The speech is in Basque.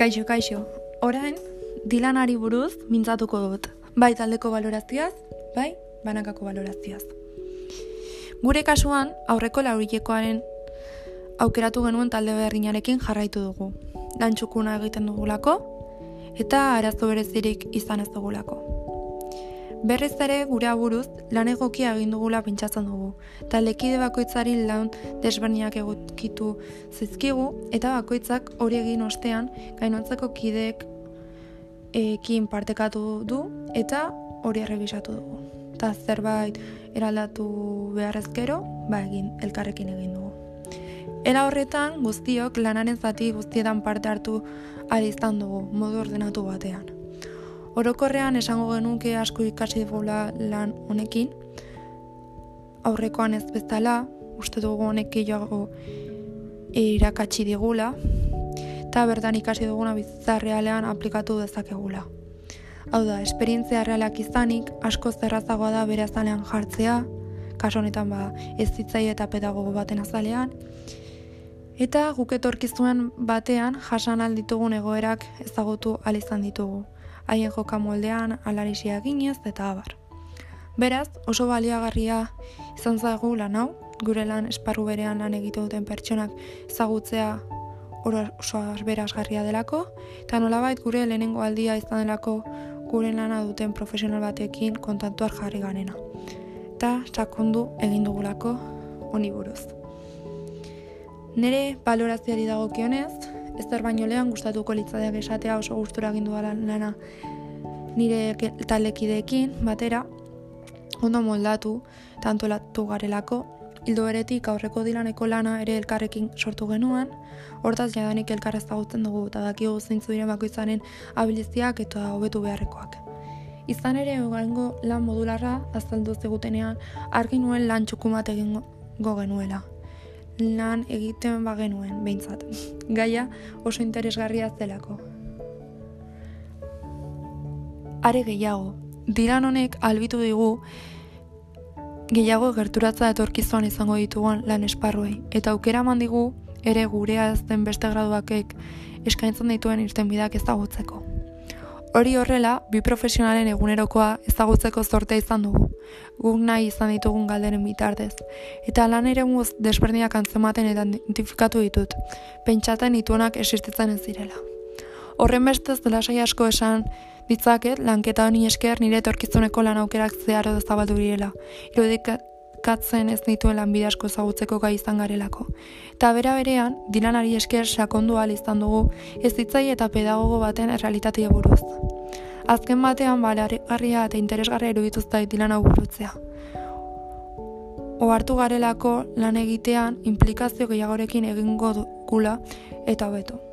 Kaixo, kaixo. Orain, dilanari buruz mintzatuko dut. Bai taldeko balorazioaz, bai banakako balorazioaz. Gure kasuan, aurreko laurilekoaren aukeratu genuen talde berdinarekin jarraitu dugu. Lantxukuna egiten dugulako, eta arazo berezirik izan ez dugulako. Berriz ere gure aburuz lan egokia egin dugula pentsatzen dugu. Talekide bakoitzari lan desberniak egokitu zizkigu eta bakoitzak hori egin ostean gainontzeko kideek ekin partekatu du eta hori errebisatu dugu. Ta zerbait eraldatu beharrezkero, ba egin elkarrekin egin dugu. Era horretan guztiok lanaren zati guztietan parte hartu ari izan dugu modu ordenatu batean. Orokorrean esango genuke asko ikasi dugula lan honekin, aurrekoan ez bezala, uste dugu honek joago irakatsi digula, eta bertan ikasi duguna bizarrealean aplikatu dezakegula. Hau da, esperientzia realak izanik, asko zerrazagoa da bere azalean jartzea, kaso honetan ba, ez zitzai eta pedagogo baten azalean, eta guketorkizuen batean jasan alditugun egoerak ezagutu alizan ditugu haien joka moldean, alarisia ginez eta abar. Beraz, oso baliagarria izan zaigu lan hau, gure lan esparru berean lan egite duten pertsonak ezagutzea oso berazgarria delako, eta nolabait gure lehenengo aldia izan delako gure lana duten profesional batekin kontantuar jarri ganena. Eta sakondu egin dugulako honi buruz. Nere balorazioari dagokionez, ezer baino lehen gustatuko litzadeak esatea oso gustura egin lana nire taldekideekin batera ondo moldatu tanto latu garelako. Hildo beretik aurreko dilaneko lana ere elkarrekin sortu genuen. Hortaz jadanik elkar ezagutzen dugu eta dakigu zeintzu diren bakoitzaren abiliziak eta hobetu beharrekoak. Izan ere egongo lan modularra azaldu zegutenean argi nuen lan txukumat egingo genuela lan egiten bagenuen, behintzat. Gaia oso interesgarria zelako. Are gehiago, diran honek albitu digu gehiago gerturatza etorkizuan izango ditugun lan esparruei. Eta aukera eman digu ere gurea ez den beste graduakek eskaintzen dituen irten bidak ezagutzeko. Hori horrela, bi profesionalen egunerokoa ezagutzeko zortea izan dugu, guk nahi izan ditugun galderen bitartez. Eta lan ere muz desberdinak antzematen eta identifikatu ditut, pentsaten ituenak existitzen ez direla. Horren bestez lasai asko esan ditzaket, lanketa honi esker nire etorkizuneko lan aukerak zehar edo zabaldu direla. Katzen ez dituen lanbide asko zagutzeko gai izan garelako. Eta bera berean, dilanari esker sakondu izan dugu ez ditzai eta pedagogo baten errealitatea buruz. Azken batean balegarria eta interesgarria iruditu zait dilan hau burutzea. Ohartu garelako lan egitean implikazio gehiagorekin egingo dugula eta hobeto.